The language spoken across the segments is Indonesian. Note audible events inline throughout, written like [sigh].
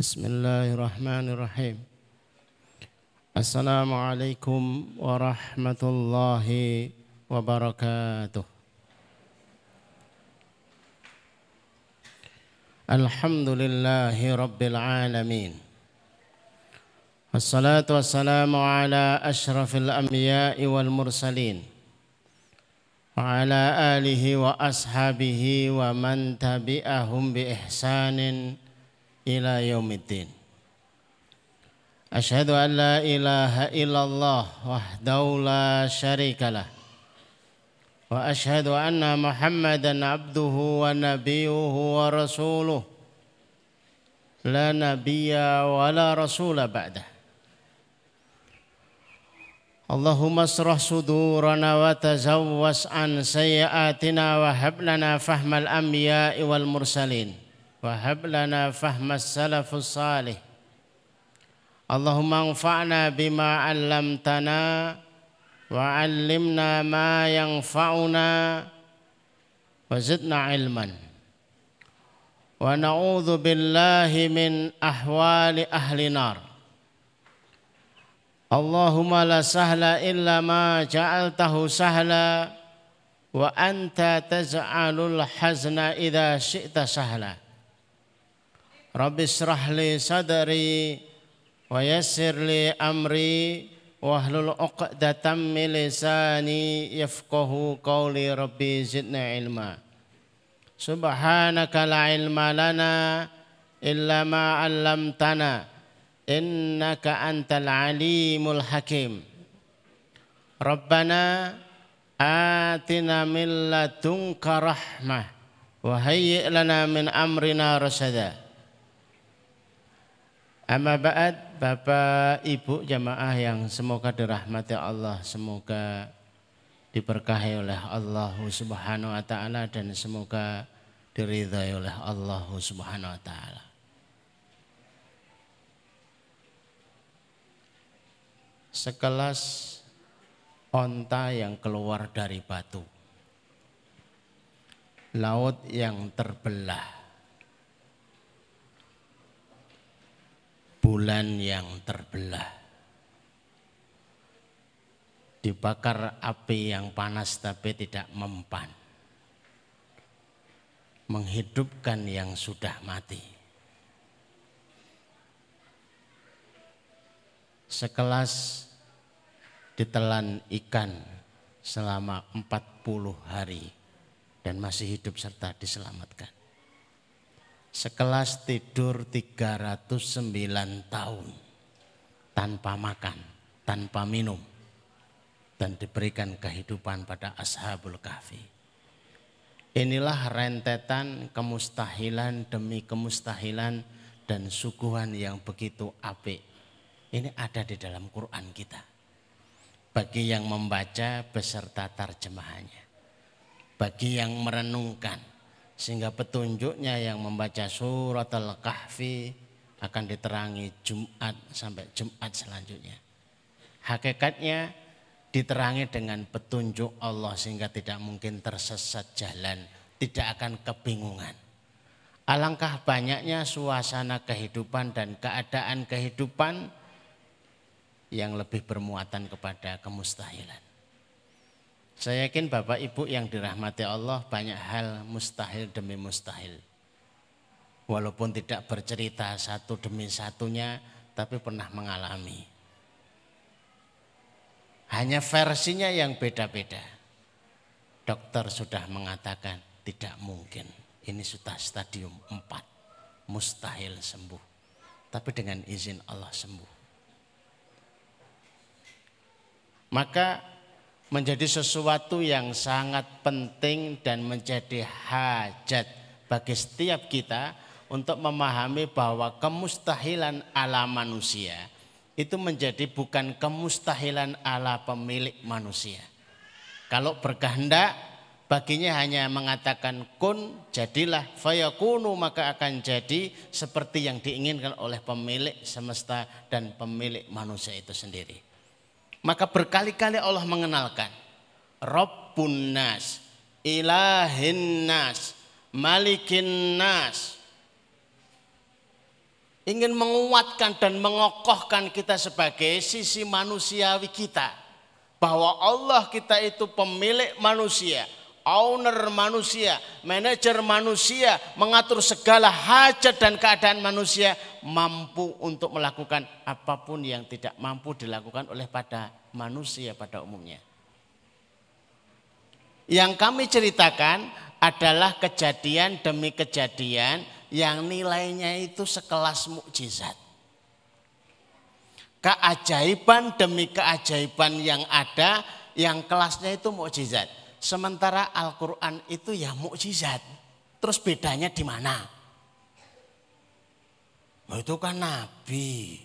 بسم الله الرحمن الرحيم. السلام عليكم ورحمة الله وبركاته. الحمد لله رب العالمين. والصلاة والسلام على أشرف الأنبياء والمرسلين. وعلى آله وأصحابه ومن تبعهم بإحسان إلى يوم الدين. أشهد أن لا إله إلا الله وحده لا شريك له. وأشهد أن محمدا عبده ونبيه ورسوله. لا نبي ولا رسول بعده. اللهم اشرح صدورنا وتزوس عن سيئاتنا وهب لنا فهم الأنبياء والمرسلين. وهب لنا فهم السلف الصالح اللهم انفعنا بما علمتنا وعلمنا ما ينفعنا وزدنا علما ونعوذ بالله من احوال اهل النار اللهم لا سهل الا ما جعلته سهلا وانت تجعل الحزن اذا شئت سهلا Rabbi israh li sadri wa yassir li amri wahlul uqdatam min lisani yafqahu qawli rabbi zidna ilma. Subhanaka la ilma lana illa ma 'allamtana innaka antal alimul hakim. Rabbana atina min ladunka rahmah wa hayyi lana min amrina rasada Amma ba'd Bapak Ibu jamaah yang semoga dirahmati Allah, semoga diberkahi oleh Allah Subhanahu wa taala dan semoga diridhai oleh Allah Subhanahu wa taala. Sekelas onta yang keluar dari batu. Laut yang terbelah bulan yang terbelah. Dibakar api yang panas tapi tidak mempan. Menghidupkan yang sudah mati. Sekelas ditelan ikan selama 40 hari dan masih hidup serta diselamatkan sekelas tidur 309 tahun tanpa makan, tanpa minum dan diberikan kehidupan pada ashabul kahfi. Inilah rentetan kemustahilan demi kemustahilan dan suguhan yang begitu apik. Ini ada di dalam Quran kita. Bagi yang membaca beserta terjemahannya. Bagi yang merenungkan sehingga petunjuknya yang membaca surat Al-Kahfi akan diterangi Jumat sampai Jumat selanjutnya. Hakikatnya diterangi dengan petunjuk Allah sehingga tidak mungkin tersesat jalan, tidak akan kebingungan. Alangkah banyaknya suasana kehidupan dan keadaan kehidupan yang lebih bermuatan kepada kemustahilan. Saya yakin Bapak Ibu yang dirahmati Allah banyak hal mustahil demi mustahil. Walaupun tidak bercerita satu demi satunya, tapi pernah mengalami. Hanya versinya yang beda-beda. Dokter sudah mengatakan tidak mungkin. Ini sudah stadium 4. Mustahil sembuh. Tapi dengan izin Allah sembuh. Maka menjadi sesuatu yang sangat penting dan menjadi hajat bagi setiap kita untuk memahami bahwa kemustahilan ala manusia itu menjadi bukan kemustahilan ala pemilik manusia. Kalau berkehendak baginya hanya mengatakan kun jadilah fayakunu maka akan jadi seperti yang diinginkan oleh pemilik semesta dan pemilik manusia itu sendiri. Maka berkali-kali Allah mengenalkan Rabbun nas, ilahin nas, malikin nas. ingin menguatkan dan mengokohkan kita sebagai sisi manusiawi kita. Bahwa Allah kita itu pemilik manusia, owner manusia, manajer manusia, mengatur segala hajat dan keadaan manusia, mampu untuk melakukan apa pun yang tidak mampu dilakukan oleh pada manusia pada umumnya. Yang kami ceritakan adalah kejadian demi kejadian yang nilainya itu sekelas mukjizat. Keajaiban demi keajaiban yang ada yang kelasnya itu mukjizat. Sementara Al-Qur'an itu ya mukjizat. Terus bedanya di mana? Oh, itu kan nabi.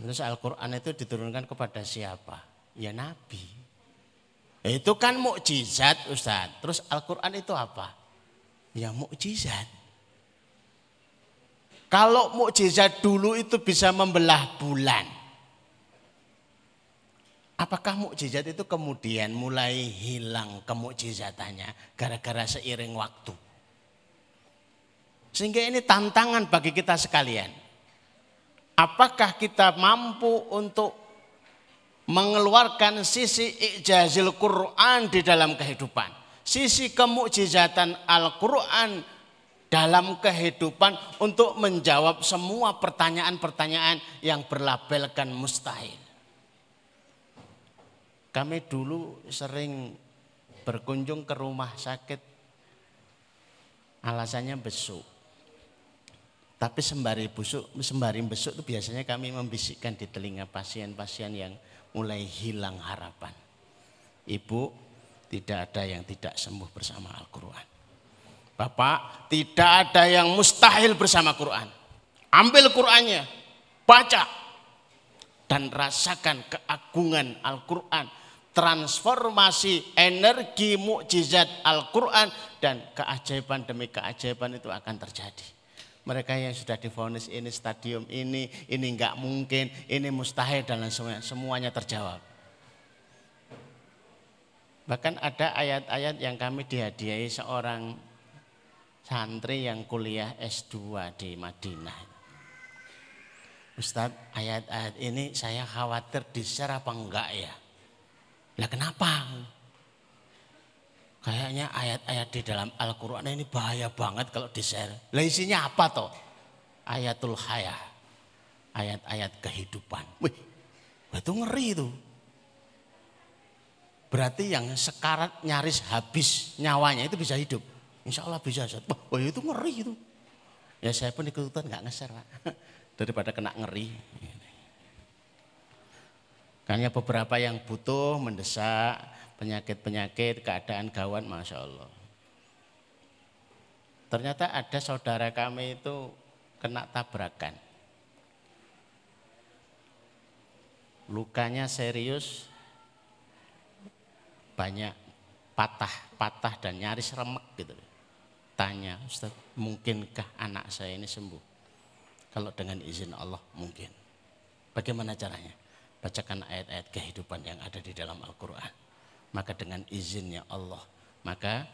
Terus Al-Qur'an itu diturunkan kepada siapa? Ya nabi. Itu kan mukjizat Ustaz. Terus Al-Qur'an itu apa? Ya mukjizat. Kalau mukjizat dulu itu bisa membelah bulan. Apakah mukjizat itu kemudian mulai hilang kemukjizatannya gara-gara seiring waktu? Sehingga ini tantangan bagi kita sekalian. Apakah kita mampu untuk mengeluarkan sisi ijazil Quran di dalam kehidupan? sisi kemukjizatan Al-Quran dalam kehidupan untuk menjawab semua pertanyaan-pertanyaan yang berlabelkan mustahil. Kami dulu sering berkunjung ke rumah sakit alasannya besuk. Tapi sembari busuk, sembari besuk itu biasanya kami membisikkan di telinga pasien-pasien yang mulai hilang harapan. Ibu, tidak ada yang tidak sembuh bersama Al-Quran. Bapak, tidak ada yang mustahil bersama Quran. Ambil Qurannya, baca, dan rasakan keagungan Al-Quran. Transformasi energi mukjizat Al-Quran dan keajaiban demi keajaiban itu akan terjadi. Mereka yang sudah difonis ini stadium ini, ini enggak mungkin, ini mustahil dan semuanya, semuanya terjawab. Bahkan ada ayat-ayat yang kami dihadiahi seorang santri yang kuliah S2 di Madinah. Ustadz ayat-ayat ini saya khawatir di-share apa enggak ya? Lah kenapa? Kayaknya ayat-ayat di dalam Al-Quran ini bahaya banget kalau di-share. Lah isinya apa toh? Ayatul hayah. Ayat-ayat kehidupan. Wih, itu ngeri tuh. Berarti yang sekarat nyaris habis nyawanya itu bisa hidup. Insya Allah bisa. Wah, oh itu ngeri itu. Ya saya pun ikutan nggak ngeser. [laughs] Daripada kena ngeri. Kayaknya beberapa yang butuh mendesak penyakit-penyakit, keadaan gawat, Masya Allah. Ternyata ada saudara kami itu kena tabrakan. Lukanya serius, banyak patah-patah dan nyaris remek gitu. Tanya, Ustaz, mungkinkah anak saya ini sembuh? Kalau dengan izin Allah mungkin. Bagaimana caranya? Bacakan ayat-ayat kehidupan yang ada di dalam Al-Quran. Maka dengan izinnya Allah, maka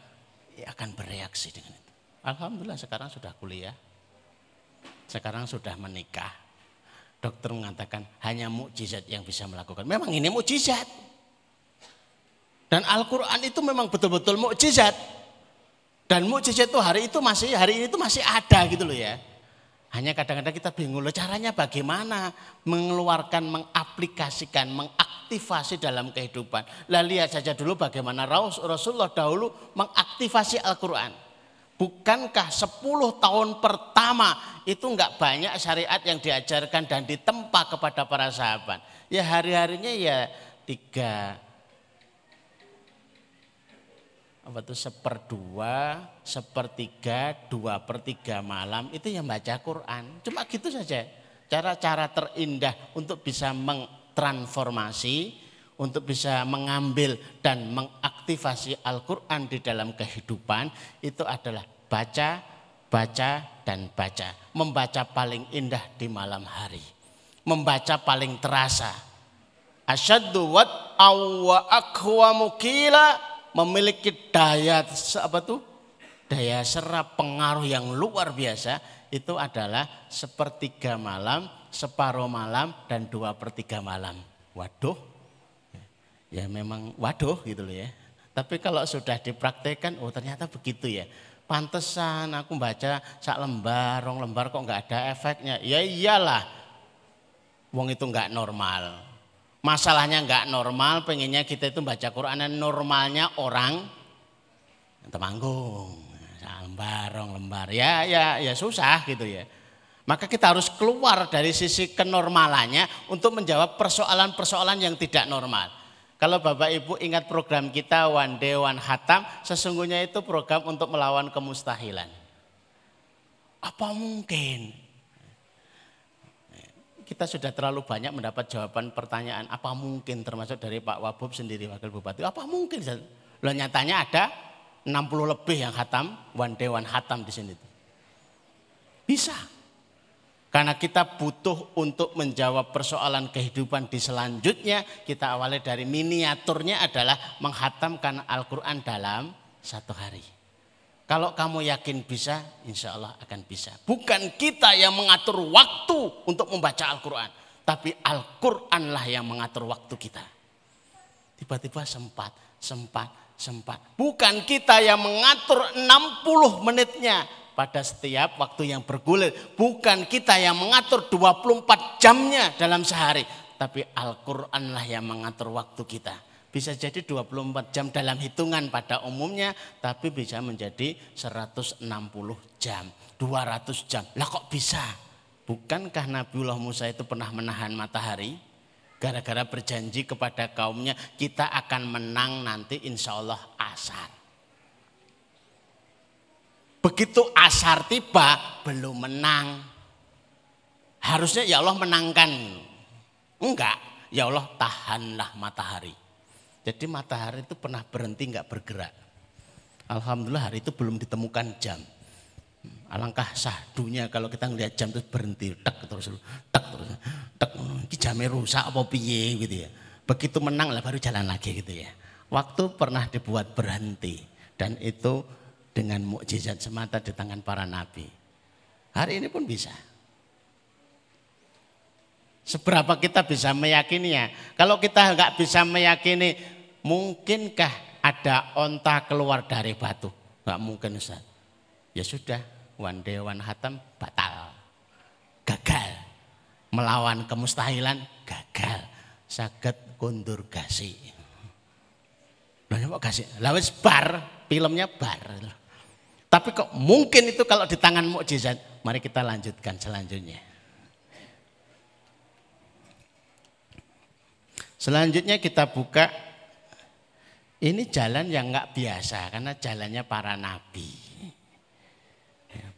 akan bereaksi dengan itu. Alhamdulillah sekarang sudah kuliah. Sekarang sudah menikah. Dokter mengatakan hanya mukjizat yang bisa melakukan. Memang ini mukjizat. Dan Al-Quran itu memang betul-betul mukjizat. Dan mukjizat itu hari itu masih hari ini itu masih ada gitu loh ya. Hanya kadang-kadang kita bingung loh caranya bagaimana mengeluarkan, mengaplikasikan, mengaktifasi dalam kehidupan. Lah lihat saja dulu bagaimana Rasulullah dahulu mengaktifasi Al-Quran. Bukankah 10 tahun pertama itu enggak banyak syariat yang diajarkan dan ditempa kepada para sahabat. Ya hari-harinya ya tiga apa itu seperdua, sepertiga, dua pertiga malam itu yang baca Quran. Cuma gitu saja. Cara-cara terindah untuk bisa mengtransformasi, untuk bisa mengambil dan mengaktifasi Al-Quran di dalam kehidupan itu adalah baca, baca, dan baca. Membaca paling indah di malam hari. Membaca paling terasa. Asyaddu wat awwa mukila memiliki daya apa tuh daya serap pengaruh yang luar biasa itu adalah sepertiga malam, separuh malam, dan dua per tiga malam. Waduh, ya memang waduh gitu loh ya. Tapi kalau sudah dipraktekkan, oh ternyata begitu ya. Pantesan aku baca sak lembar, rong lembar kok nggak ada efeknya. Ya iyalah, wong itu nggak normal. Masalahnya nggak normal, pengennya kita itu baca Quran normalnya orang temanggung lembar, rong lembar. Ya, ya, ya susah gitu ya. Maka kita harus keluar dari sisi kenormalannya untuk menjawab persoalan-persoalan yang tidak normal. Kalau Bapak Ibu ingat program kita One Day One Hatam, sesungguhnya itu program untuk melawan kemustahilan. Apa mungkin? Kita sudah terlalu banyak mendapat jawaban pertanyaan apa mungkin termasuk dari Pak Wabub sendiri Wakil Bupati. Apa mungkin? Loh nyatanya ada 60 lebih yang hatam, one day one hatam di sini. Bisa. Karena kita butuh untuk menjawab persoalan kehidupan di selanjutnya, kita awali dari miniaturnya adalah menghatamkan Al-Quran dalam satu hari. Kalau kamu yakin bisa, insya Allah akan bisa. Bukan kita yang mengatur waktu untuk membaca Al-Quran. Tapi Al-Quranlah yang mengatur waktu kita. Tiba-tiba sempat, sempat, sempat. Bukan kita yang mengatur 60 menitnya pada setiap waktu yang bergulir. Bukan kita yang mengatur 24 jamnya dalam sehari. Tapi Al-Quranlah yang mengatur waktu kita. Bisa jadi 24 jam dalam hitungan pada umumnya. Tapi bisa menjadi 160 jam. 200 jam. Lah kok bisa? Bukankah Nabiullah Musa itu pernah menahan matahari? Gara-gara berjanji kepada kaumnya kita akan menang nanti insya Allah asar. Begitu asar tiba belum menang. Harusnya ya Allah menangkan. Enggak, ya Allah tahanlah matahari. Jadi matahari itu pernah berhenti enggak bergerak. Alhamdulillah hari itu belum ditemukan jam. Alangkah sahdunya kalau kita ngelihat jam terus berhenti, tek terus, tek terus, tek, ini jamnya rusak apa piye gitu ya. Begitu menang lah baru jalan lagi gitu ya. Waktu pernah dibuat berhenti dan itu dengan mukjizat semata di tangan para nabi. Hari ini pun bisa. Seberapa kita bisa meyakininya? Kalau kita nggak bisa meyakini, mungkinkah ada onta keluar dari batu? Nggak mungkin Ustaz. Ya sudah, one day one hatam batal. Gagal. Melawan kemustahilan gagal. Saged kundur gasi. Lah kok gasi? Lah wis bar, filmnya bar. Tapi kok mungkin itu kalau di tangan mukjizat. Mari kita lanjutkan selanjutnya. Selanjutnya kita buka ini jalan yang nggak biasa karena jalannya para nabi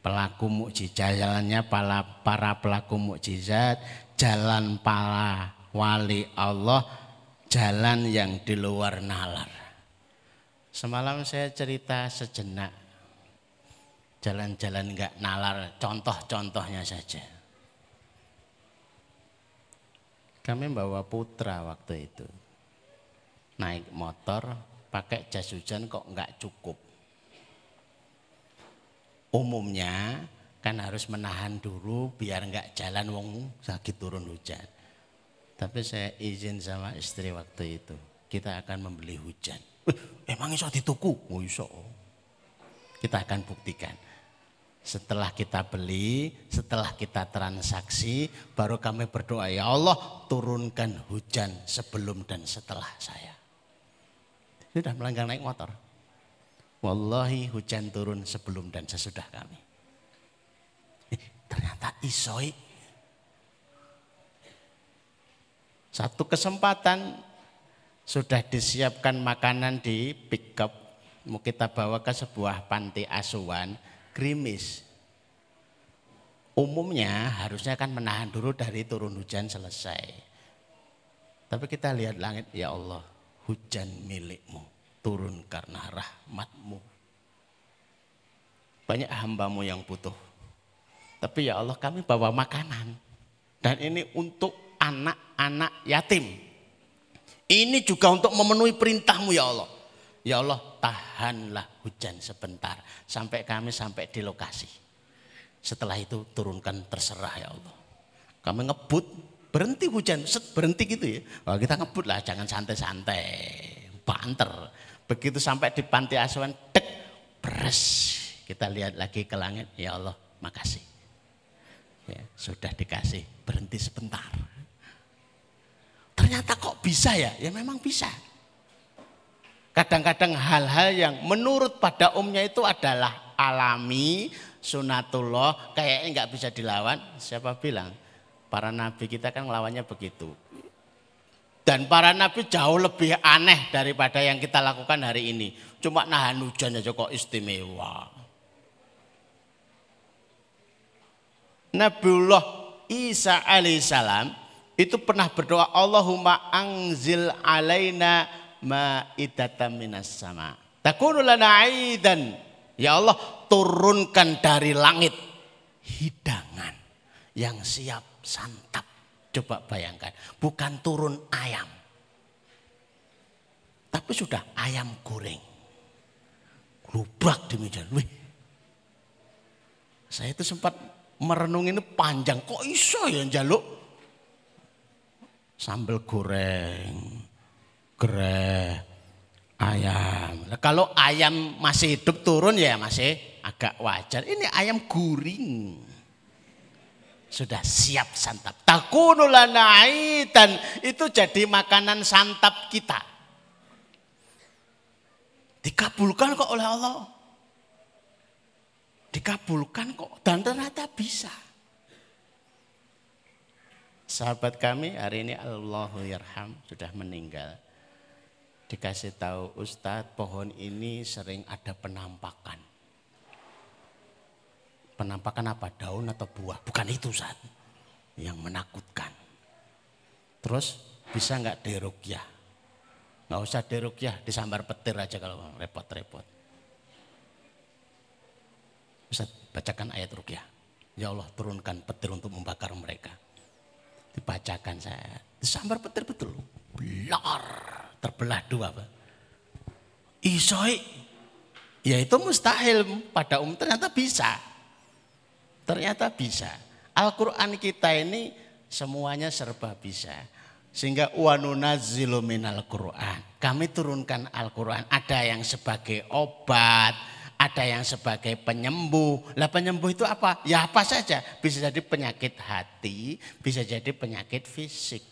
pelaku mukjizat, jalannya para, para pelaku mukjizat, jalan para wali Allah, jalan yang di luar nalar. Semalam saya cerita sejenak jalan-jalan enggak nalar, contoh-contohnya saja. Kami bawa putra waktu itu. Naik motor, pakai jas hujan kok enggak cukup umumnya kan harus menahan dulu biar nggak jalan wong sakit turun hujan. Tapi saya izin sama istri waktu itu, kita akan membeli hujan. Emang iso dituku? Oh iso. Kita akan buktikan. Setelah kita beli, setelah kita transaksi, baru kami berdoa, ya Allah turunkan hujan sebelum dan setelah saya. Sudah melanggar naik motor. Wallahi hujan turun sebelum dan sesudah kami. Eh, ternyata isoi. Satu kesempatan sudah disiapkan makanan di pick up. Mau kita bawa ke sebuah panti asuhan, krimis. Umumnya harusnya kan menahan dulu dari turun hujan selesai. Tapi kita lihat langit, ya Allah, hujan milikmu turun karena rahmatmu. Banyak hambamu yang butuh. Tapi ya Allah kami bawa makanan. Dan ini untuk anak-anak yatim. Ini juga untuk memenuhi perintahmu ya Allah. Ya Allah tahanlah hujan sebentar sampai kami sampai di lokasi. Setelah itu turunkan terserah ya Allah. Kami ngebut berhenti hujan, set berhenti gitu ya. Oh, kita ngebut lah jangan santai-santai, banter. Begitu sampai di panti asuhan, dek, beres. Kita lihat lagi ke langit, ya Allah makasih. Ya, sudah dikasih, berhenti sebentar. Ternyata kok bisa ya? Ya memang bisa. Kadang-kadang hal-hal yang menurut pada umumnya itu adalah alami, sunatullah, kayaknya nggak bisa dilawan. Siapa bilang? Para nabi kita kan melawannya begitu. Dan para nabi jauh lebih aneh daripada yang kita lakukan hari ini. Cuma nahan hujan aja kok istimewa. Nabiullah Isa alaihissalam itu pernah berdoa Allahumma angzil alaina ma'idatan minas sama. Takunu lana aidan. Ya Allah turunkan dari langit hidangan yang siap santap. Coba bayangkan, bukan turun ayam. Tapi sudah ayam goreng. Lubrak di meja. Wih. Saya itu sempat merenung ini panjang. Kok iso ya jaluk? Sambal goreng, gereh, ayam. Kalau ayam masih hidup turun ya masih agak wajar. Ini ayam guring. Sudah siap santap. Takunulana dan itu jadi makanan santap kita. Dikabulkan kok oleh Allah. Dikabulkan kok dan ternyata bisa. Sahabat kami hari ini Allahu Yarham sudah meninggal. Dikasih tahu Ustadz pohon ini sering ada penampakan. Penampakan apa? Daun atau buah? Bukan itu saat yang menakutkan. Terus bisa nggak derukyah? Nggak usah derukyah, disambar petir aja kalau repot-repot. Ustaz, bacakan ayat rukyah. Ya Allah turunkan petir untuk membakar mereka dibacakan saya. Disambar petir betul. Belar. Terbelah dua. Pak. Isoi. Ya itu mustahil pada umum. Ternyata bisa. Ternyata bisa. Al-Quran kita ini semuanya serba bisa. Sehingga wanunazzilu minal Quran. Kami turunkan Al-Quran. Ada yang sebagai obat, ada yang sebagai penyembuh. Lah penyembuh itu apa? Ya apa saja. Bisa jadi penyakit hati, bisa jadi penyakit fisik.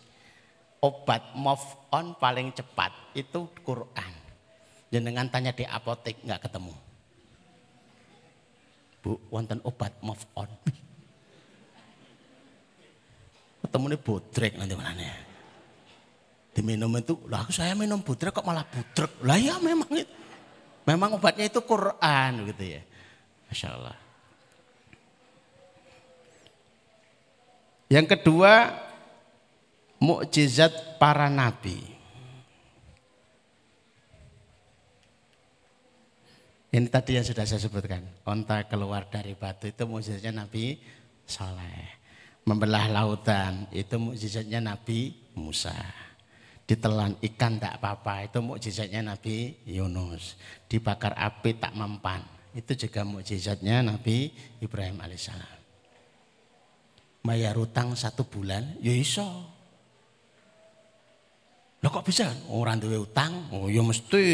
Obat move on paling cepat itu Quran. Jenengan tanya di apotek nggak ketemu. Bu, wonten obat move on. [laughs] Ketemu nih budrek nanti mana Diminum itu, lah saya minum budrek kok malah budrek. Lah ya memang itu. Memang obatnya itu Quran gitu ya. Masya Allah. Yang kedua, mukjizat para nabi. Ini tadi yang sudah saya sebutkan. Onta keluar dari batu itu mukjizatnya Nabi Saleh. Membelah lautan itu mukjizatnya Nabi Musa. Ditelan ikan tak apa-apa itu mukjizatnya Nabi Yunus. Dibakar api tak mempan. Itu juga mukjizatnya Nabi Ibrahim alaihissalam. Bayar utang satu bulan ya iso. Lo kok bisa? Orang duwe utang oh ya mesti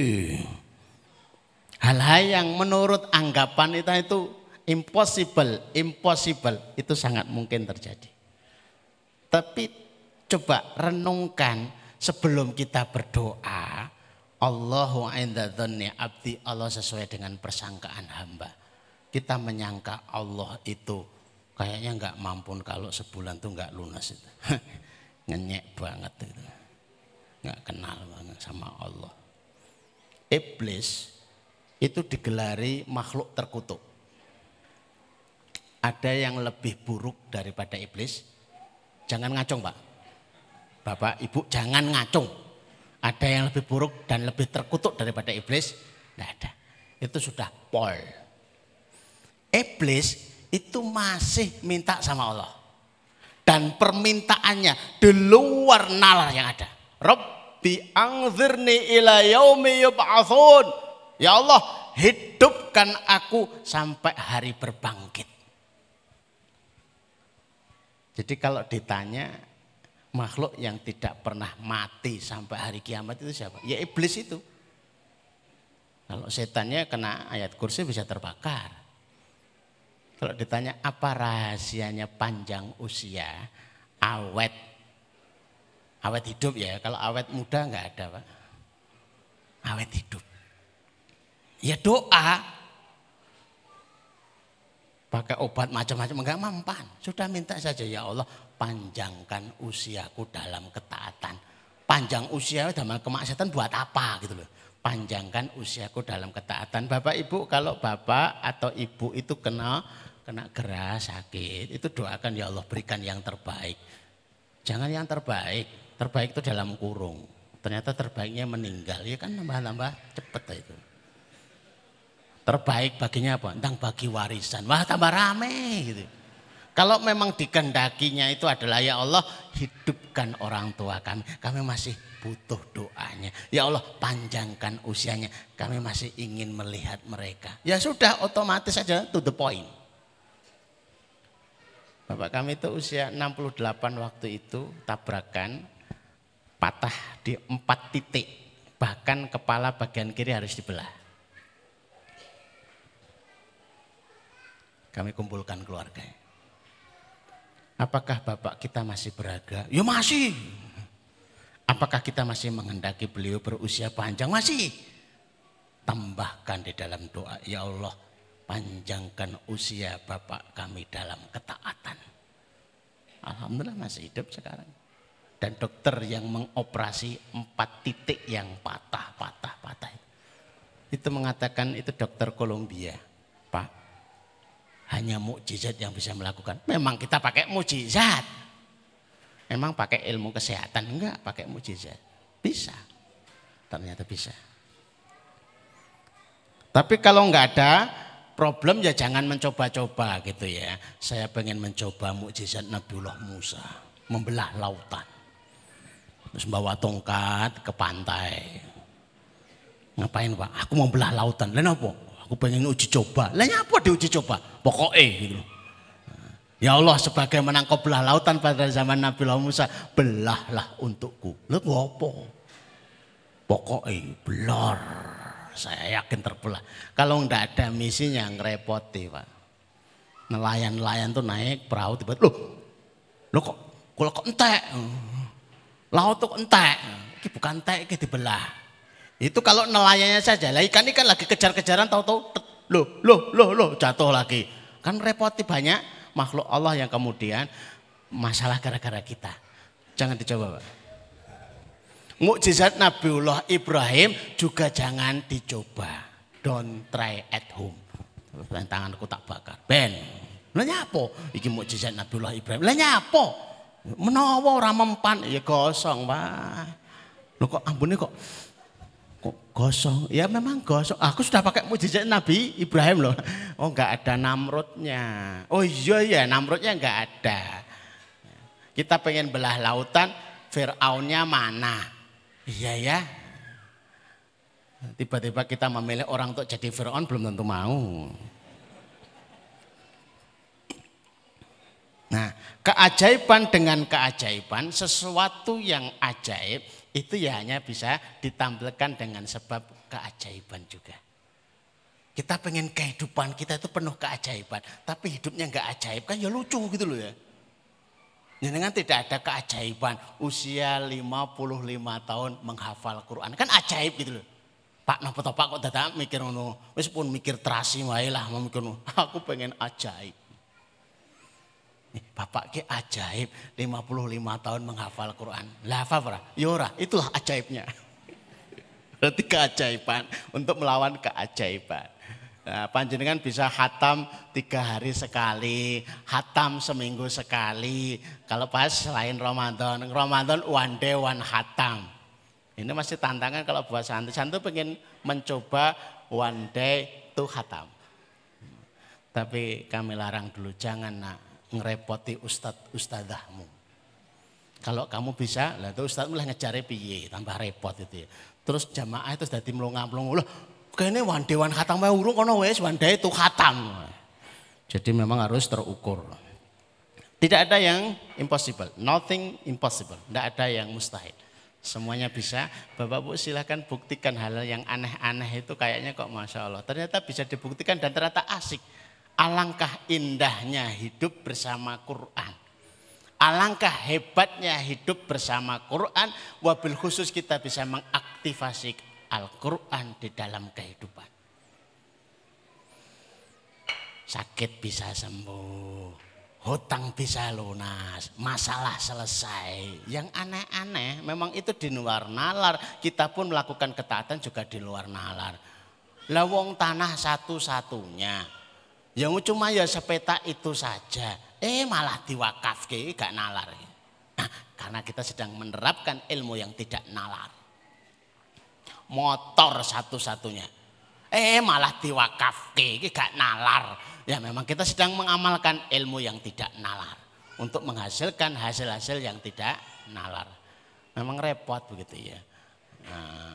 hal-hal yang menurut anggapan itu itu impossible impossible itu sangat mungkin terjadi tapi coba renungkan sebelum kita berdoa, Allahu inda abdi Allah sesuai dengan persangkaan hamba. Kita menyangka Allah itu kayaknya nggak mampu kalau sebulan tuh nggak lunas itu. [laughs] Ngenyek banget itu. Nggak kenal banget sama Allah. Iblis itu digelari makhluk terkutuk. Ada yang lebih buruk daripada iblis? Jangan ngacung, Pak. Bapak, Ibu jangan ngacung. Ada yang lebih buruk dan lebih terkutuk daripada iblis? Tidak ada. Itu sudah pol. Iblis itu masih minta sama Allah. Dan permintaannya di luar nalar yang ada. Rob bi'angzirni ila yaumi yub'atsun. Ya Allah, hidupkan aku sampai hari berbangkit. Jadi kalau ditanya makhluk yang tidak pernah mati sampai hari kiamat itu siapa? Ya iblis itu. Kalau setannya kena ayat kursi bisa terbakar. Kalau ditanya apa rahasianya panjang usia, awet, awet hidup ya. Kalau awet muda nggak ada pak. Awet hidup. Ya doa. Pakai obat macam-macam enggak mempan. Sudah minta saja ya Allah panjangkan usiaku dalam ketaatan. Panjang usia dalam kemaksiatan buat apa gitu loh panjangkan usiaku dalam ketaatan. Bapak Ibu kalau Bapak atau Ibu itu kena kena gerah sakit, itu doakan ya Allah berikan yang terbaik. Jangan yang terbaik, terbaik itu dalam kurung. Ternyata terbaiknya meninggal, ya kan nambah-nambah cepet itu. Terbaik baginya apa? Tentang bagi warisan. Wah tambah rame gitu. Kalau memang dikendakinya itu adalah ya Allah hidupkan orang tua kami. Kami masih butuh doanya. Ya Allah panjangkan usianya. Kami masih ingin melihat mereka. Ya sudah otomatis saja to the point. Bapak kami itu usia 68 waktu itu tabrakan patah di empat titik. Bahkan kepala bagian kiri harus dibelah. Kami kumpulkan keluarga. Apakah bapak kita masih beraga? Ya masih. Apakah kita masih menghendaki beliau berusia panjang? Masih. Tambahkan di dalam doa, ya Allah panjangkan usia Bapak kami dalam ketaatan. Alhamdulillah masih hidup sekarang. Dan dokter yang mengoperasi empat titik yang patah, patah, patah. Itu mengatakan itu dokter Kolombia. Pak, hanya mukjizat yang bisa melakukan. Memang kita pakai mukjizat. Emang pakai ilmu kesehatan? Enggak, pakai mujizat. Bisa. Ternyata bisa. Tapi kalau enggak ada problem ya jangan mencoba-coba gitu ya. Saya pengen mencoba mukjizat Nabiullah Musa. Membelah lautan. Terus bawa tongkat ke pantai. Ngapain pak? Aku mau belah lautan. Lain apa? Aku pengen uji coba. Lain apa diuji coba? Pokoknya gitu. Ya Allah sebagai menangkap belah lautan pada zaman Nabi Musa, belahlah untukku. Lu ngopo? Pokoknya belar. Saya yakin terbelah. Kalau nggak ada misinya ngerepoti Pak. Nelayan-nelayan tuh naik perahu tiba-tiba, loh, lo kok, kalau kok entek? Laut tuh entek. Ini bukan entek, ini dibelah. Itu kalau nelayannya saja. Lah ikan ikan lagi kejar-kejaran tahu-tahu, loh, loh, loh, loh, jatuh lagi. Kan repoti banyak makhluk Allah yang kemudian masalah gara-gara kita. Jangan dicoba, Pak. Mukjizat Nabiullah Ibrahim juga jangan dicoba. Don't try at home. Tanganku tak bakar. Ben. Lah nyapo? Iki mukjizat Nabiullah Ibrahim. Lah nyapo? Menawa ora mempan ya gosong, Pak. Lho kok ambune kok gosong? Ya memang gosong. Aku sudah pakai mujizat Nabi Ibrahim loh. Oh enggak ada namrudnya. Oh iya ya namrudnya enggak ada. Kita pengen belah lautan, Fir'aunnya mana? Iya ya. Tiba-tiba kita memilih orang untuk jadi Fir'aun belum tentu mau. Nah, keajaiban dengan keajaiban, sesuatu yang ajaib itu ya hanya bisa ditampilkan dengan sebab keajaiban juga. Kita pengen kehidupan kita itu penuh keajaiban, tapi hidupnya nggak ajaib kan ya lucu gitu loh ya. Jangan tidak ada keajaiban usia 55 tahun menghafal Quran kan ajaib gitu loh. Pak napa Pak kok dadak mikir ngono. Wis mikir terasi wae lah mikir. [laughs] Aku pengen ajaib. Bapak ke ajaib 55 tahun menghafal Quran. Lah apa Yora, ya itulah ajaibnya. [laughs] Berarti keajaiban untuk melawan keajaiban. Nah, panjenengan bisa hatam tiga hari sekali, hatam seminggu sekali. Kalau pas selain Ramadan, Ramadan one day one hatam. Ini masih tantangan kalau buat santri. Santri pengen mencoba one day to hatam. Tapi kami larang dulu, jangan nak ngerepoti ustadz ustadzahmu. Kalau kamu bisa, lah itu Ustaz mulai ngejare piye, tambah repot itu ya. Terus jamaah itu sudah melonga-melonga, loh kayaknya wan dewan khatam wae urung kono wis wan itu khatam. Jadi memang harus terukur. Tidak ada yang impossible, nothing impossible, tidak ada yang mustahil. Semuanya bisa, Bapak Bu silahkan buktikan hal yang aneh-aneh itu kayaknya kok Masya Allah. Ternyata bisa dibuktikan dan ternyata asik. Alangkah indahnya hidup bersama Quran. Alangkah hebatnya hidup bersama Quran, wabil khusus kita bisa mengaktifasi Al-Quran di dalam kehidupan. Sakit bisa sembuh, hutang bisa lunas, masalah selesai. Yang aneh-aneh memang itu di luar nalar. Kita pun melakukan ketaatan juga di luar nalar. Lawong tanah satu-satunya. Yang cuma ya sepeta itu saja Eh malah diwakafke gak nalar. Nah, karena kita sedang menerapkan ilmu yang tidak nalar. Motor satu-satunya. Eh malah diwakafke gak nalar. Ya memang kita sedang mengamalkan ilmu yang tidak nalar. Untuk menghasilkan hasil-hasil yang tidak nalar. Memang repot begitu ya. Nah,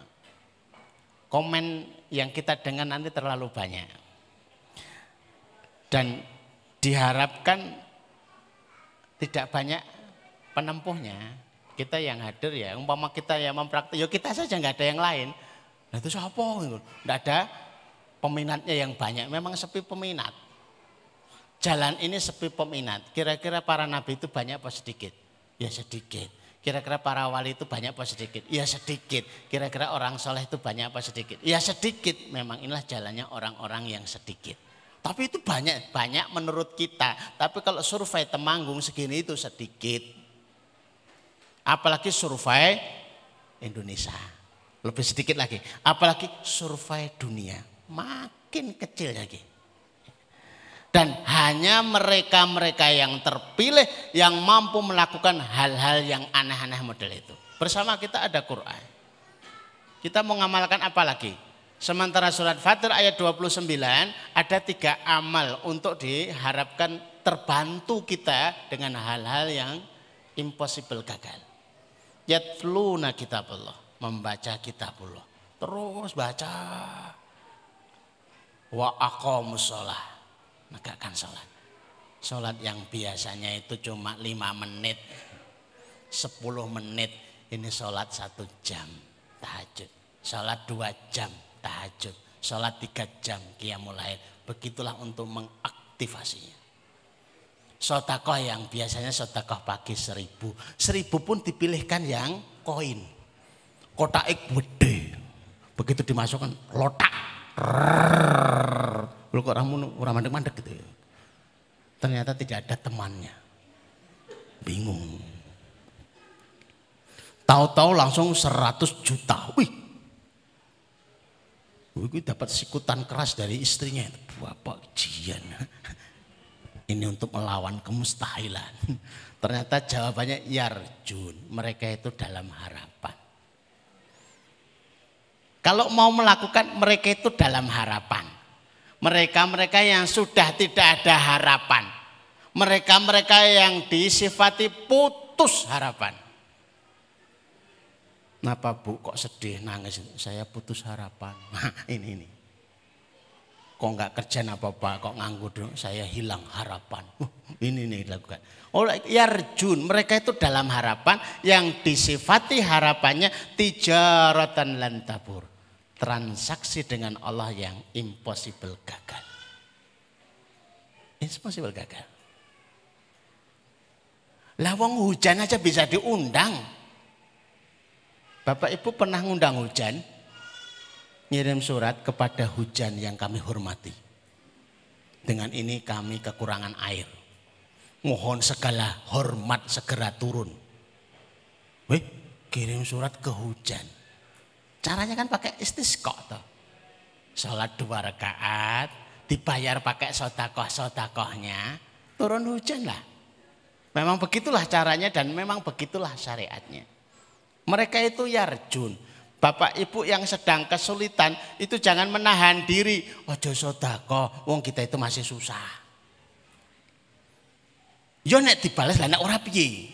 komen yang kita dengar nanti terlalu banyak. Dan diharapkan tidak banyak penempuhnya. Kita yang hadir ya, umpama kita yang mempraktik, ya kita saja nggak ada yang lain. Nah itu siapa? Nggak ada peminatnya yang banyak, memang sepi peminat. Jalan ini sepi peminat. Kira-kira para nabi itu banyak apa sedikit? Ya sedikit. Kira-kira para wali itu banyak apa sedikit? Ya sedikit. Kira-kira orang soleh itu banyak apa sedikit? Ya sedikit. Memang inilah jalannya orang-orang yang sedikit. Tapi itu banyak, banyak menurut kita. Tapi kalau survei Temanggung segini itu sedikit. Apalagi survei Indonesia. Lebih sedikit lagi. Apalagi survei dunia. Makin kecil lagi. Dan hanya mereka-mereka yang terpilih yang mampu melakukan hal-hal yang aneh-aneh model itu. Bersama kita ada Quran. Kita mau ngamalkan apa lagi? Sementara surat Fatir ayat 29 ada tiga amal untuk diharapkan terbantu kita dengan hal-hal yang impossible gagal. Yatluna kitabullah, membaca kitabullah. Terus baca. Wa aqamus sholat, menegakkan sholat. Sholat yang biasanya itu cuma lima menit, sepuluh menit. Ini sholat satu jam tahajud. Sholat dua jam tahajud, sholat tiga jam qiyamul lail. Begitulah untuk mengaktifasinya. Sotakoh yang biasanya sotakoh pagi seribu. Seribu pun dipilihkan yang koin. Kotak gede. Begitu dimasukkan lotak. Lu kok orang orang mandek-mandek gitu ya. Ternyata tidak ada temannya. Bingung. Tahu-tahu langsung 100 juta. Wih, Gue dapat sikutan keras dari istrinya. Bapak jian. [laughs] Ini untuk melawan kemustahilan. [laughs] Ternyata jawabannya yarjun. Mereka itu dalam harapan. Kalau mau melakukan mereka itu dalam harapan. Mereka-mereka yang sudah tidak ada harapan. Mereka-mereka yang disifati putus harapan. Kenapa bu kok sedih nangis? Saya putus harapan. [laughs] Nah, ini ini. Kok nggak kerja apa-apa, kok nganggur dong, saya hilang harapan. Uh, ini nih dilakukan. Oh, yarjun, mereka itu dalam harapan yang disifati harapannya tijaratan lantabur. Transaksi dengan Allah yang impossible gagal. Impossible gagal. Lawang hujan aja bisa diundang. Bapak Ibu pernah ngundang hujan? Ngirim surat kepada hujan yang kami hormati. Dengan ini kami kekurangan air. Mohon segala hormat segera turun. Wih, kirim surat ke hujan. Caranya kan pakai istisqa toh. Sholat dua rakaat, dibayar pakai sodakoh-sodakohnya, turun hujan lah. Memang begitulah caranya dan memang begitulah syariatnya. Mereka itu yarjun. Bapak ibu yang sedang kesulitan itu jangan menahan diri. Ojo sodako, wong kita itu masih susah. Yo nek dibalas lah nek ora piye.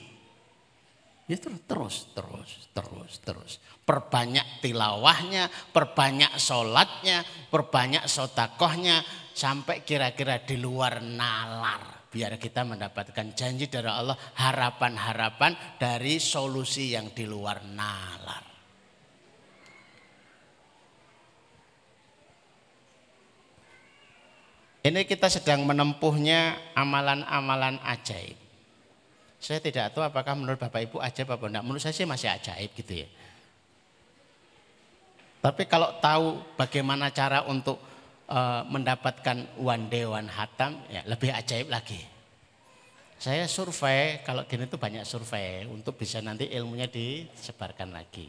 Ya terus, terus, terus, terus, terus. Perbanyak tilawahnya, perbanyak sholatnya, perbanyak sotakohnya, sampai kira-kira di luar nalar. Biar kita mendapatkan janji dari Allah, harapan-harapan dari solusi yang di luar nalar. Ini kita sedang menempuhnya amalan-amalan ajaib. Saya tidak tahu apakah menurut Bapak Ibu ajaib apa enggak. Menurut saya sih masih ajaib gitu ya. Tapi kalau tahu bagaimana cara untuk uh, mendapatkan one day one hatam, ya lebih ajaib lagi. Saya survei, kalau gini tuh banyak survei untuk bisa nanti ilmunya disebarkan lagi.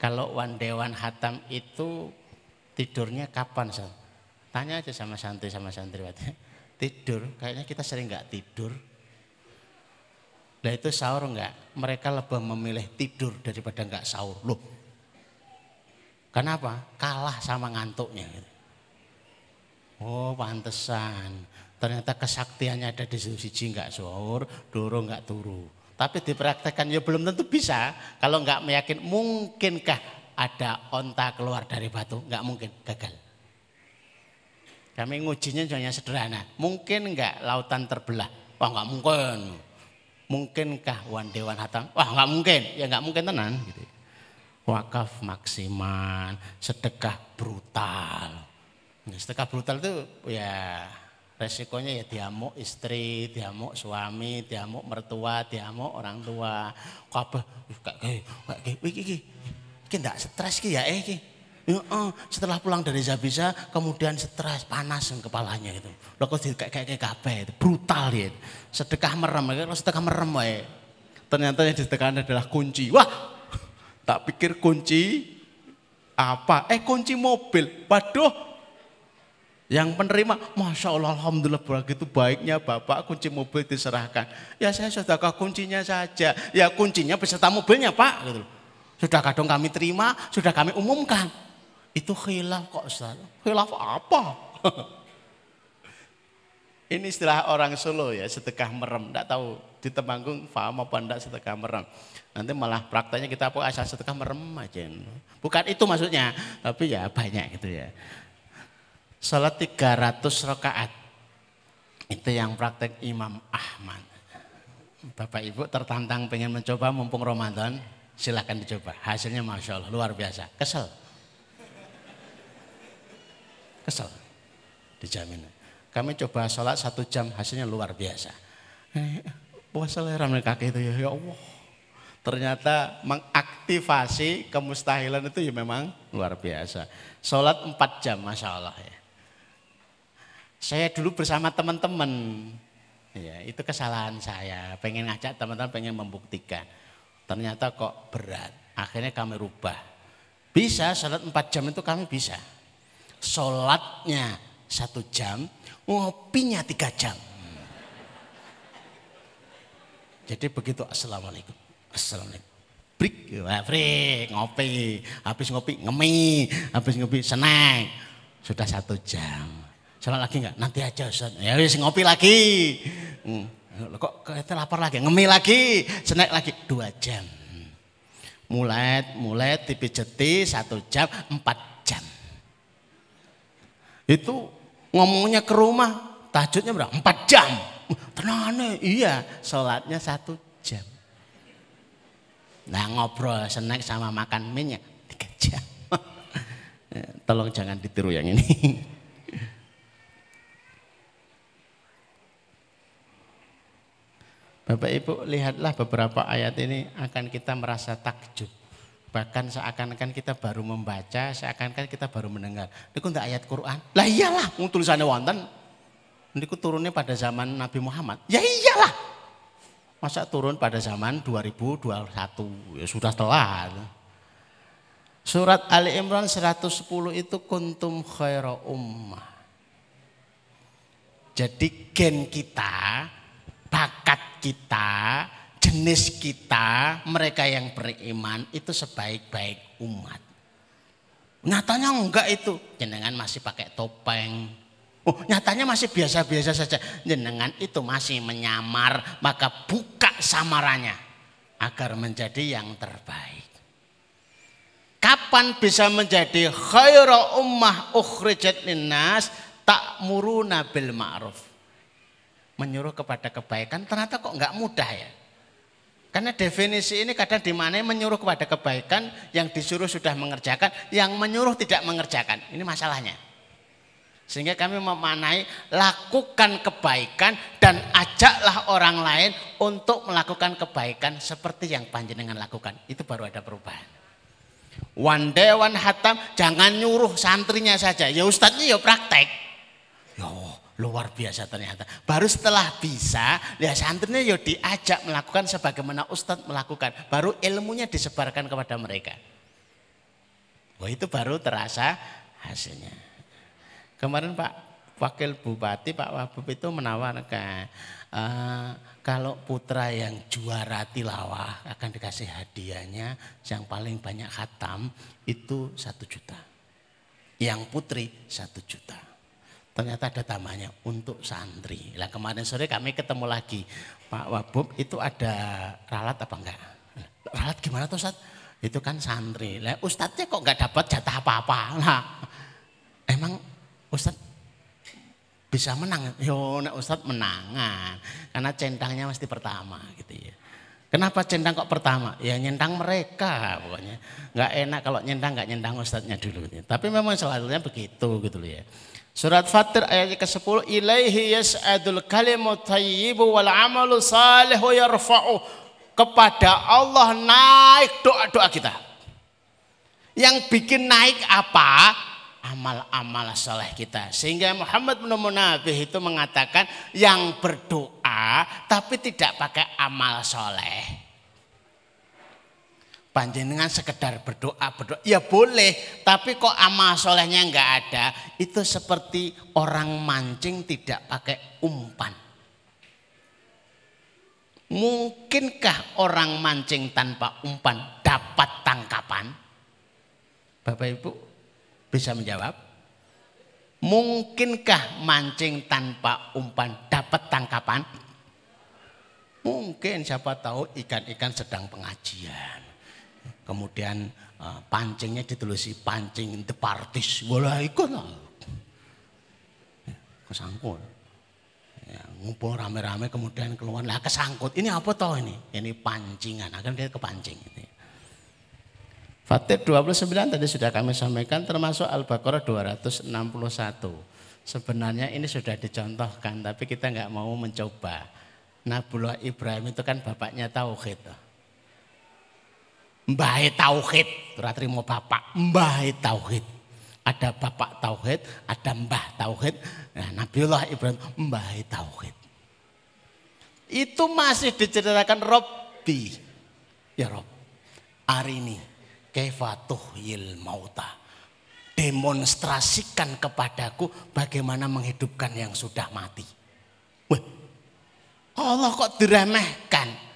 Kalau one day one hatam itu tidurnya kapan? Son? Tanya aja sama santri sama santriwati. [laughs] Tidur, kayaknya kita sering nggak tidur. Nah itu sahur nggak? Mereka lebih memilih tidur daripada nggak sahur. Loh, kenapa? Kalah sama ngantuknya. Oh pantesan. Ternyata kesaktiannya ada di sisi nggak sahur, dulu nggak turu. Tapi dipraktekkan ya belum tentu bisa. Kalau nggak meyakin, mungkinkah ada onta keluar dari batu? Nggak mungkin, gagal. Kami ngujinya hanya sederhana. Mungkin enggak lautan terbelah? Wah enggak mungkin. Mungkinkah wan dewan hatam? Wah enggak mungkin. Ya enggak mungkin tenan. Gitu. Wakaf maksimal, sedekah brutal. Sedekah brutal itu ya resikonya ya diamuk istri, diamuk suami, diamuk mertua, diamuk orang tua. Kabeh kayak kayak iki iki. Iki ndak stres ki ya eh iki. Ya, uh, setelah pulang dari Zabisa kemudian stres panas kepalanya itu. Lo kok kayak kayak kayak itu brutal ya. Sedekah merem, kalau sedekah merem ya. Ternyata yang disedekahkan adalah kunci. Wah, tak pikir kunci apa? Eh kunci mobil. Waduh, yang penerima, Masya Allah, Alhamdulillah begitu baiknya Bapak kunci mobil diserahkan. Ya saya sudah ke kuncinya saja. Ya kuncinya beserta mobilnya Pak. Gitu. Sudah kadang kami terima, sudah kami umumkan. Itu khilaf kok Ustaz. Khilaf apa? [laughs] Ini istilah orang Solo ya, sedekah merem. Tidak tahu di Temanggung paham apa enggak sedekah merem. Nanti malah prakteknya kita apa asal sedekah merem aja. Bukan itu maksudnya, tapi ya banyak gitu ya. Salat 300 rakaat. Itu yang praktek Imam Ahmad. Bapak Ibu tertantang pengen mencoba mumpung Ramadan, silahkan dicoba. Hasilnya Masya Allah, luar biasa. Kesel. Kesel. Dijamin. Kami coba sholat satu jam hasilnya luar biasa. Eh, puasa ramai kaki itu ya, ya Allah. Ternyata mengaktifasi kemustahilan itu ya memang luar biasa. Sholat empat jam, Masya Allah ya. Saya dulu bersama teman-teman, ya itu kesalahan saya. Pengen ngajak teman-teman, pengen membuktikan. Ternyata kok berat. Akhirnya kami rubah. Bisa sholat empat jam itu kami bisa sholatnya satu jam, ngopinya tiga jam. Jadi begitu assalamualaikum, assalamualaikum. Ya, break, ngopi, habis ngopi ngemi, habis ngopi snack, sudah satu jam. Sholat lagi enggak? Nanti aja Ustaz. Ya wis ngopi lagi. Hmm. Kok kita lapar lagi? Ngemi lagi, snack lagi dua jam. Mulai, mulai dipijeti satu jam, empat itu ngomongnya ke rumah, tahajudnya berapa? Empat jam. Tenang iya, sholatnya satu jam. Nah ngobrol, snack sama makan minyak tiga jam. [laughs] Tolong jangan ditiru yang ini. [laughs] Bapak Ibu lihatlah beberapa ayat ini akan kita merasa takjub. Bahkan seakan-akan kita baru membaca, seakan-akan kita baru mendengar. Ini tidak ayat Quran. Lah iyalah, tulisannya wonten. Ini turunnya pada zaman Nabi Muhammad. Ya iyalah. Masa turun pada zaman 2021? Ya sudah telat. Surat Ali Imran 110 itu kuntum khaira ummah. Jadi gen kita, bakat kita, jenis kita, mereka yang beriman itu sebaik-baik umat. Nyatanya enggak itu, jenengan masih pakai topeng. Oh, nyatanya masih biasa-biasa saja. Jenengan itu masih menyamar, maka buka samarannya. agar menjadi yang terbaik. Kapan bisa menjadi khairu ummah ukhrijat linnas ta'muruna bil ma'ruf. Menyuruh kepada kebaikan ternyata kok enggak mudah ya. Karena definisi ini kadang di mana menyuruh kepada kebaikan, yang disuruh sudah mengerjakan, yang menyuruh tidak mengerjakan. Ini masalahnya. Sehingga kami memanai lakukan kebaikan dan ajaklah orang lain untuk melakukan kebaikan seperti yang panjenengan lakukan. Itu baru ada perubahan. One day one hatam jangan nyuruh santrinya saja. Ya ustadznya ya praktek. Ya luar biasa ternyata. Baru setelah bisa, ya santrinya ya diajak melakukan sebagaimana ustadz melakukan. Baru ilmunya disebarkan kepada mereka. Wah itu baru terasa hasilnya. Kemarin Pak Wakil Bupati Pak Wabub itu menawarkan uh, kalau putra yang juara tilawah akan dikasih hadiahnya yang paling banyak khatam itu satu juta. Yang putri satu juta. Ternyata ada tamanya untuk santri. Lah kemarin sore kami ketemu lagi Pak Wabub itu ada ralat apa enggak? Ralat gimana tuh Ustaz? Itu kan santri. Lah Ustadznya kok enggak dapat jatah apa-apa? Nah, emang Ustad bisa menang. Yo nek Ustad menangan. Karena centangnya mesti pertama gitu ya. Kenapa centang kok pertama? Ya nyentang mereka pokoknya. Enggak enak kalau nyentang enggak nyentang ustadznya dulu. Ya. Tapi memang selalunya begitu gitu loh ya. Surat Fatir ayat ke-10 ilaihi yas'adul kalimu thayyibu wal amalu salihu yarfa'u kepada Allah naik doa-doa kita. Yang bikin naik apa? amal-amal soleh kita. Sehingga Muhammad bin Munabih itu mengatakan yang berdoa tapi tidak pakai amal soleh. Panjenengan sekedar berdoa, berdoa. Ya boleh, tapi kok amal solehnya enggak ada. Itu seperti orang mancing tidak pakai umpan. Mungkinkah orang mancing tanpa umpan dapat tangkapan? Bapak Ibu, bisa menjawab? Mungkinkah mancing tanpa umpan dapat tangkapan? Mungkin siapa tahu ikan-ikan sedang pengajian. Kemudian uh, pancingnya ditulis pancing the parties. Boleh ikut lah. Kesangkut. Ya, ngumpul rame-rame kemudian keluar lah kesangkut. Ini apa toh ini? Ini pancingan. Akan dia kepancing. Gitu. Fatih 29 tadi sudah kami sampaikan termasuk Al-Baqarah 261. Sebenarnya ini sudah dicontohkan tapi kita nggak mau mencoba. Nabiullah Ibrahim itu kan bapaknya Tauhid. Mbah Tauhid, ora trimo bapak, Mbah Tauhid. Ada bapak Tauhid, ada mbah Tauhid. Nah, Nabiullah Ibrahim Mbah Tauhid. Itu masih diceritakan Robbi. Ya Rob, hari ini yil mauta. Demonstrasikan kepadaku bagaimana menghidupkan yang sudah mati. Wah, Allah kok diremehkan.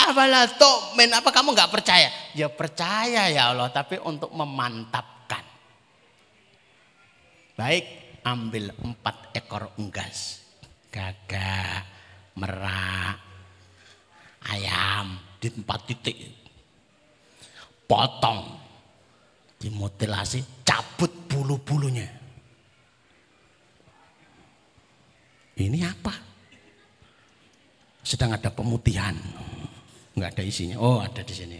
Apalah men apa kamu nggak percaya? Ya percaya ya Allah, tapi untuk memantapkan. Baik, ambil empat ekor unggas. Gagak, merak, ayam di tempat titik potong, dimutilasi, cabut bulu-bulunya. Ini apa? Sedang ada pemutihan. Enggak ada isinya. Oh, ada di sini.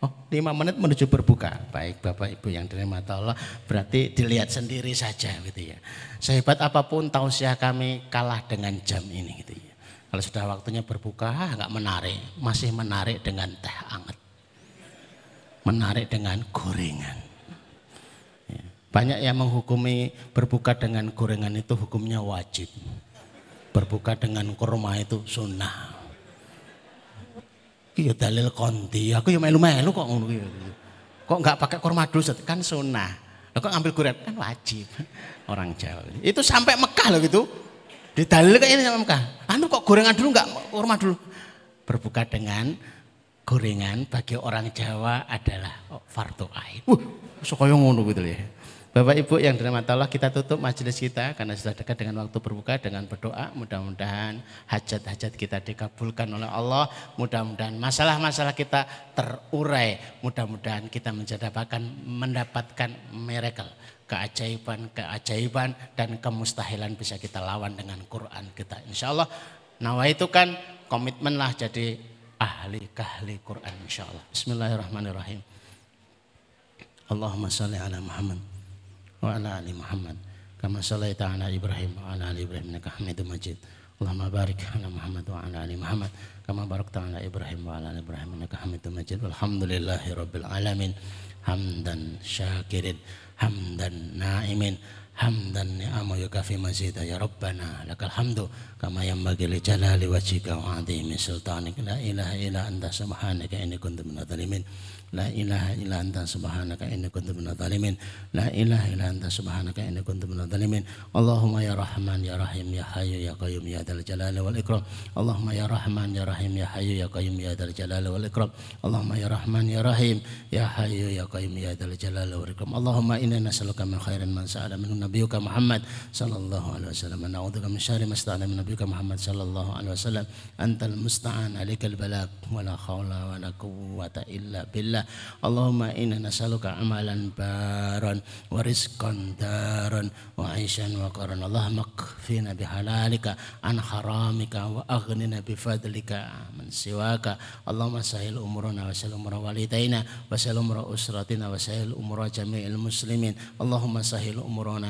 Oh, lima menit menuju berbuka. Baik Bapak Ibu yang dirahmati Allah, berarti dilihat sendiri saja gitu ya. Sehebat apa pun tausiah kami kalah dengan jam ini gitu ya. Kalau sudah waktunya berbuka, enggak menarik, masih menarik dengan teh anget menarik dengan gorengan. Ya. Banyak yang menghukumi berbuka dengan gorengan itu hukumnya wajib. Berbuka dengan kurma itu sunnah. Iya dalil konti, aku ya melu-melu kok ngono Kok nggak pakai kurma dulu kan sunnah. Lah kok ngambil gorengan kan wajib. [laughs] Orang Jawa. Itu sampai Mekah loh gitu. Di dalil kayak ini sama Mekah. Anu kok gorengan dulu nggak kurma dulu. Berbuka dengan gorengan bagi orang Jawa adalah fardu ain. Wah, uh, ngono gitu ya. Bapak Ibu yang dirahmati Allah kita tutup majelis kita karena sudah dekat dengan waktu berbuka dengan berdoa. Mudah-mudahan hajat-hajat kita dikabulkan oleh Allah. Mudah-mudahan masalah-masalah kita terurai. Mudah-mudahan kita mendapatkan mendapatkan miracle. Keajaiban-keajaiban dan kemustahilan bisa kita lawan dengan Quran kita. Insya Allah Nawa itu kan komitmenlah jadi ahli kahli Quran insya Allah Bismillahirrahmanirrahim. Allahumma salli ala Muhammad wa ala ali Muhammad. Kama sallaita ala Ibrahim wa ala ali Ibrahim innaka Hamidum Majid. Allahumma barik ala Muhammad wa ala ali Muhammad. Kama barakta ala Ibrahim wa ala ali Ibrahim innaka Hamidum Majid. Walhamdulillahi rabbil alamin. Hamdan syakirin. Hamdan naimin hamdan ni'amu yukafi mazidah ya Rabbana lakal hamdu kama yanbaghi li jalali wajika wa adhimi sultanik la ilaha ila anta subhanaka ini kuntu minadh zalimin. La ilaha ila anta subhanaka ini kuntu minadh zalimin. La ilaha ila anta subhanaka ini kuntu minadh zalimin. Allahumma ya Rahman ya Rahim ya Hayu ya Qayyum ya dal Jalali wal Ikram. Allahumma ya Rahman ya Rahim ya Hayu ya Qayyum ya dal Jalali wal Ikram. Allahumma ya Rahman ya Rahim ya Hayu ya Qayyum ya dal Jalali wal Ikram. Allahumma inna nas'aluka min khairin man sa'ala minhu nabiyyuka Muhammad sallallahu alaihi wasallam. Na'udzubika min syarri ma sta'ana min nabiyyuka Muhammad sallallahu alaihi wasallam. Antal musta'an alaikal balagh wa la haula wa la quwwata illa billah. الله اللهم إنا نسألك عملا بارا ورزقا دارا وعيشا وقرا اللهم اكفنا بحلالك عن حرامك وأغننا بفضلك من سواك اللهم سهل أمورنا وسهل أمور والدينا وسهل أمور أسرتنا وسهل أمور جميع المسلمين اللهم سهل أمورنا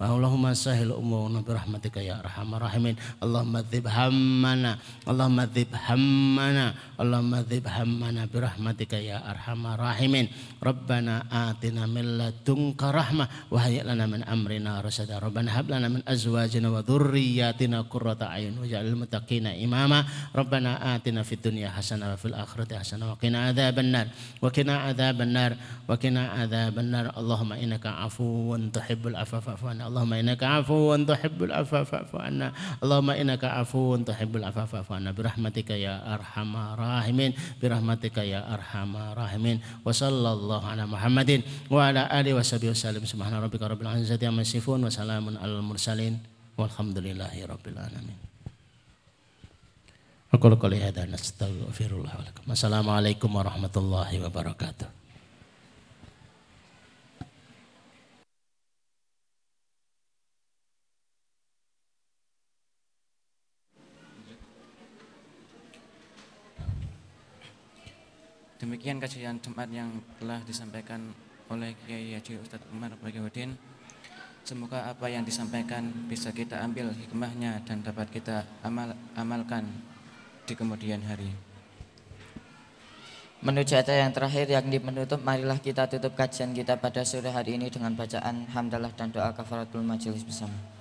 اللهم سهل أمورنا برحمتك يا أرحم الراحمين اللهم ذب همنا اللهم ذب همنا اللهم ذب همنا برحمتك يا أرحم الراحمين ربنا آتنا من لدنك رحمة وهيئ لنا من أمرنا رشدا ربنا هب لنا من أزواجنا وذرياتنا قرة أعين واجعل المتقين إماما ربنا آتنا في الدنيا حسنة وفي الآخرة حسنة وقنا عذاب النار وقنا عذاب النار وقنا عذاب النار اللهم إنك عفو تحب العفو فاعف عنا Allahumma innaka afuwun tuhibbul afa fa'fu anna. Allahumma innaka afuwun tuhibbul afwa fa'fu anna. Birahmatika ya arhamar rahimin. Birahmatika ya arhamar rahimin. Wa sallallahu ala Muhammadin wa ala alihi wa sahbihi wasallam. Subhana rabbika rabbil izzati amma yasifun wa salamun alal mursalin. Walhamdulillahi rabbil alamin. Aku lakukan ini dan wa lakum. Assalamualaikum warahmatullahi wabarakatuh. Demikian kajian Jumat yang telah disampaikan oleh Kiai Haji Ustadz Umar Bagiudin. Semoga apa yang disampaikan bisa kita ambil hikmahnya dan dapat kita amal, amalkan di kemudian hari. Menuju ayat yang terakhir yang menutup, marilah kita tutup kajian kita pada sore hari ini dengan bacaan hamdalah dan doa kafaratul majelis bersama.